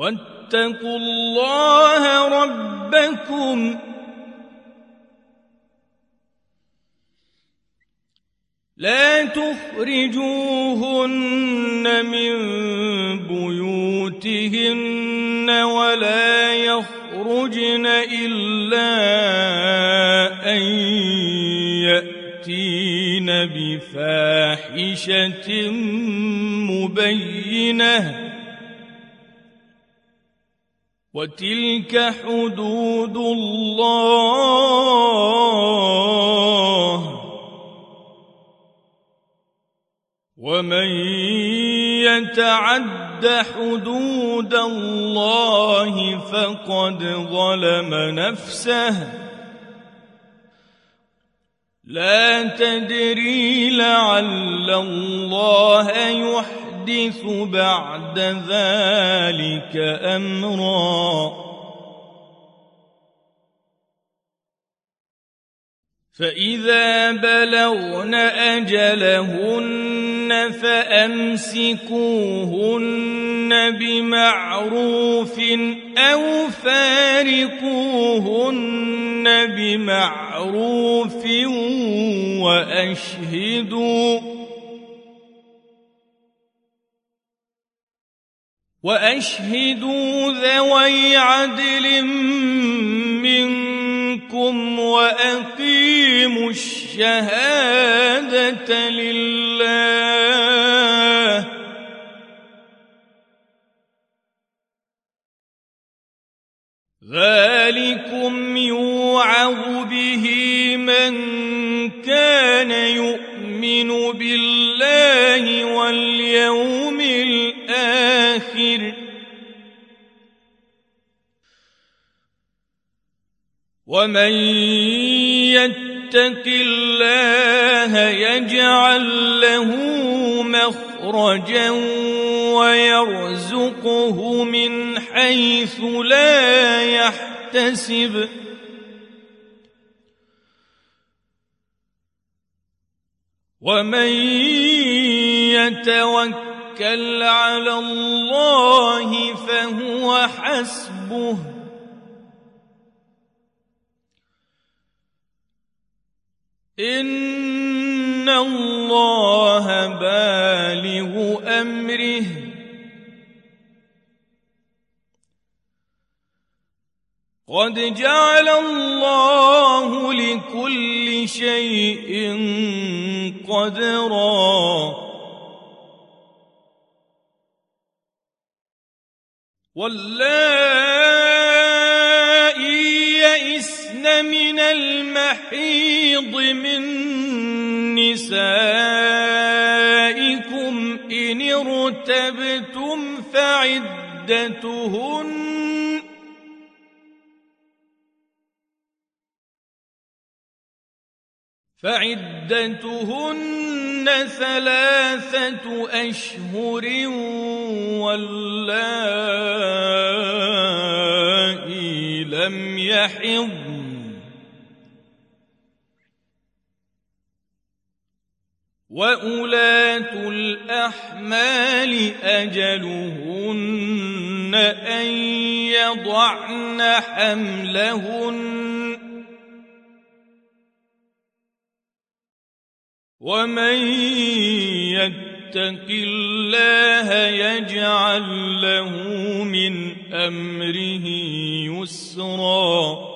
واتقوا الله ربكم. لا تخرجوهن من بيوتهن ولا يخرجن إلا أن يأتين بفاحشة مبينة. وتلك حدود الله. ومن يتعد حدود الله فقد ظلم نفسه. لا تدري لعل الله يحب يحدث بعد ذلك أمرا. فإذا بلغن أجلهن فأمسكوهن بمعروف أو فارقوهن بمعروف وأشهدوا وأشهدوا ذوي عدل منكم وأقيموا الشهادة لله. ذلكم يوعظ به من كان يؤمن بالله ومن يتق الله يجعل له مخرجا ويرزقه من حيث لا يحتسب. ومن يتوكل على الله فهو حسبه. ان الله بالغ امره قد جعل الله لكل شيء قدرا يئسن من المحيض من نسائكم إن ارتبتم فعدتهن فعدتهن ثلاثة أشهر واللائي لم يحضن وأولاة الأحمال أجلهن أن يضعن حملهن ومن يتق الله يجعل له من امره يسرا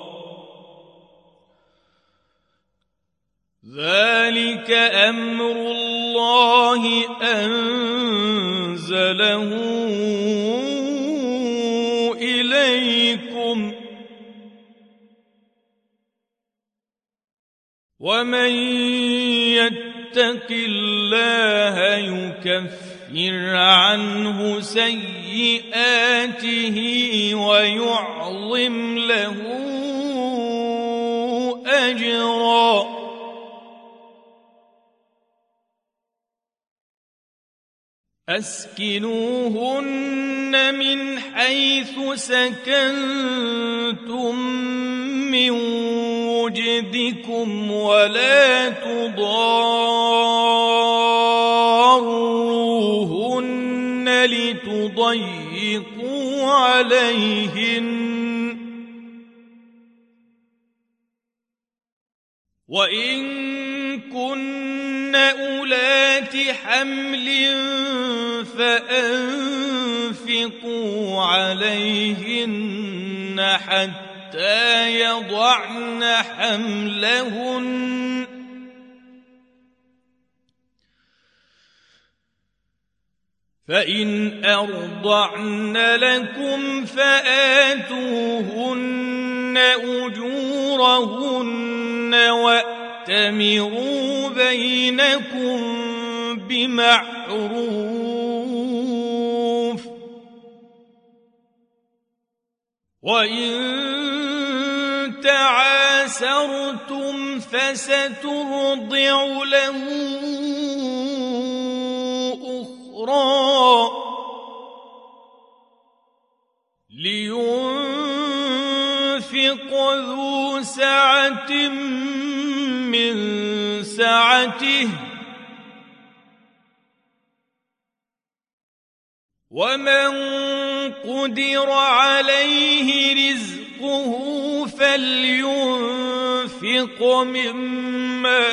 ذلك أمر الله انزله اليكم ومن يتق الله يكفر عنه سيئاته ويعظم له أجرا أسكنوهن من حيث سكنتم من وجدكم ولا تضاروهن لتضيقوا عليهن. وإن كن أولات حمل فأنفقوا عليهن حتى يضعن حملهن فإن أرضعن لكم فآتوهن أجورهن وأتمروا بينكم بمعروف وإن تعاسرتم فسترضع له أخرى لينفق ذو سعة من سعته ومن قدر عليه رزقه فلينفق مما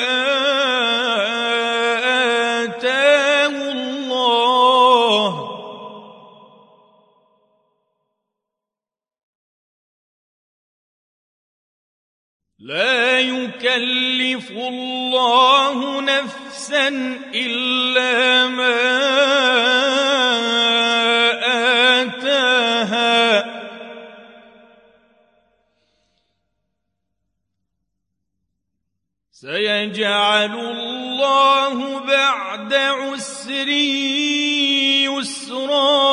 لا يكلف الله نفسا إلا ما آتاها. سيجعل الله بعد عسر يسرا.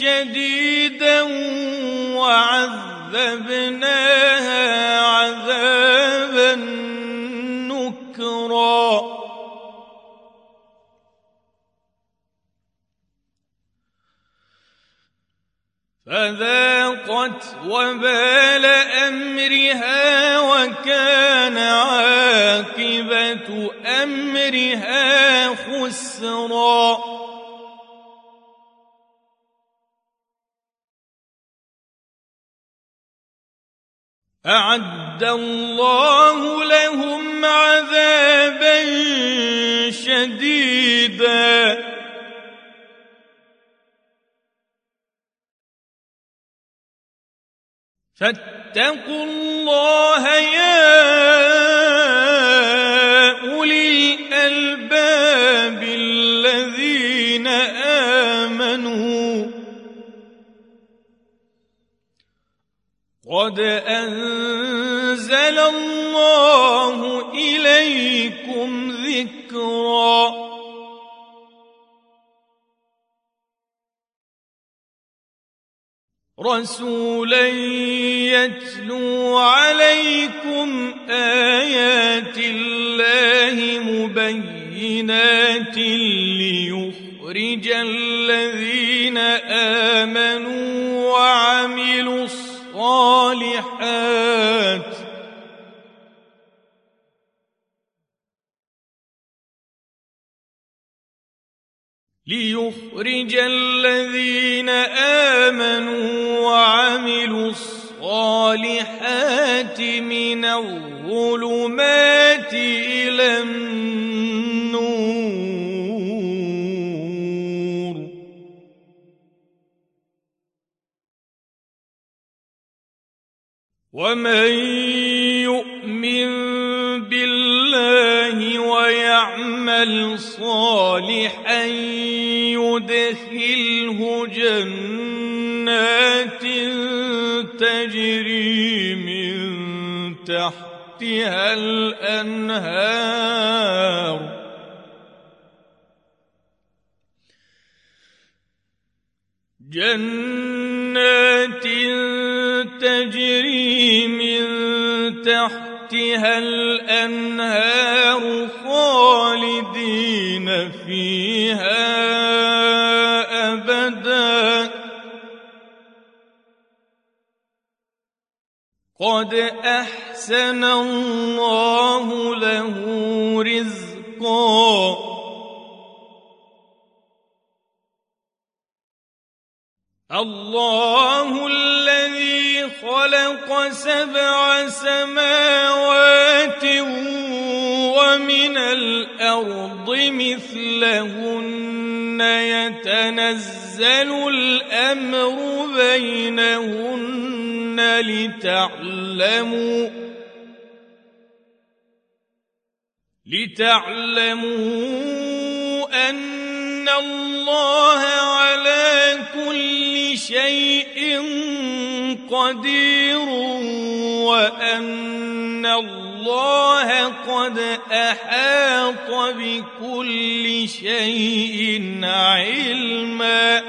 شديدا وعذبناها عذابا نكرا. فذاقت وبال أمرها وكان عاقبة أمرها خسرا. أعد الله لهم عذابا شديدا. فاتقوا الله يا قد أنزل الله إليكم ذكرا. رسولا يتلو عليكم آيات الله مبينات ليخرج الذين آمنوا الصالحات. ليخرج الذين آمنوا وعملوا الصالحات من الظلمات النور. ومن يؤمن بالله ويعمل صالحا يدخله جنات تجري من تحتها الأنهار. جنات تجري من تحتها الأنهار خالدين فيها أبدا. قد أحسن الله له رزقا. الله خلق سبع سماوات ومن الأرض مثلهن يتنزل الأمر بينهن لتعلموا لتعلموا أن الله على كل شيء قدير وأن الله قد أحاط بكل شيء علما.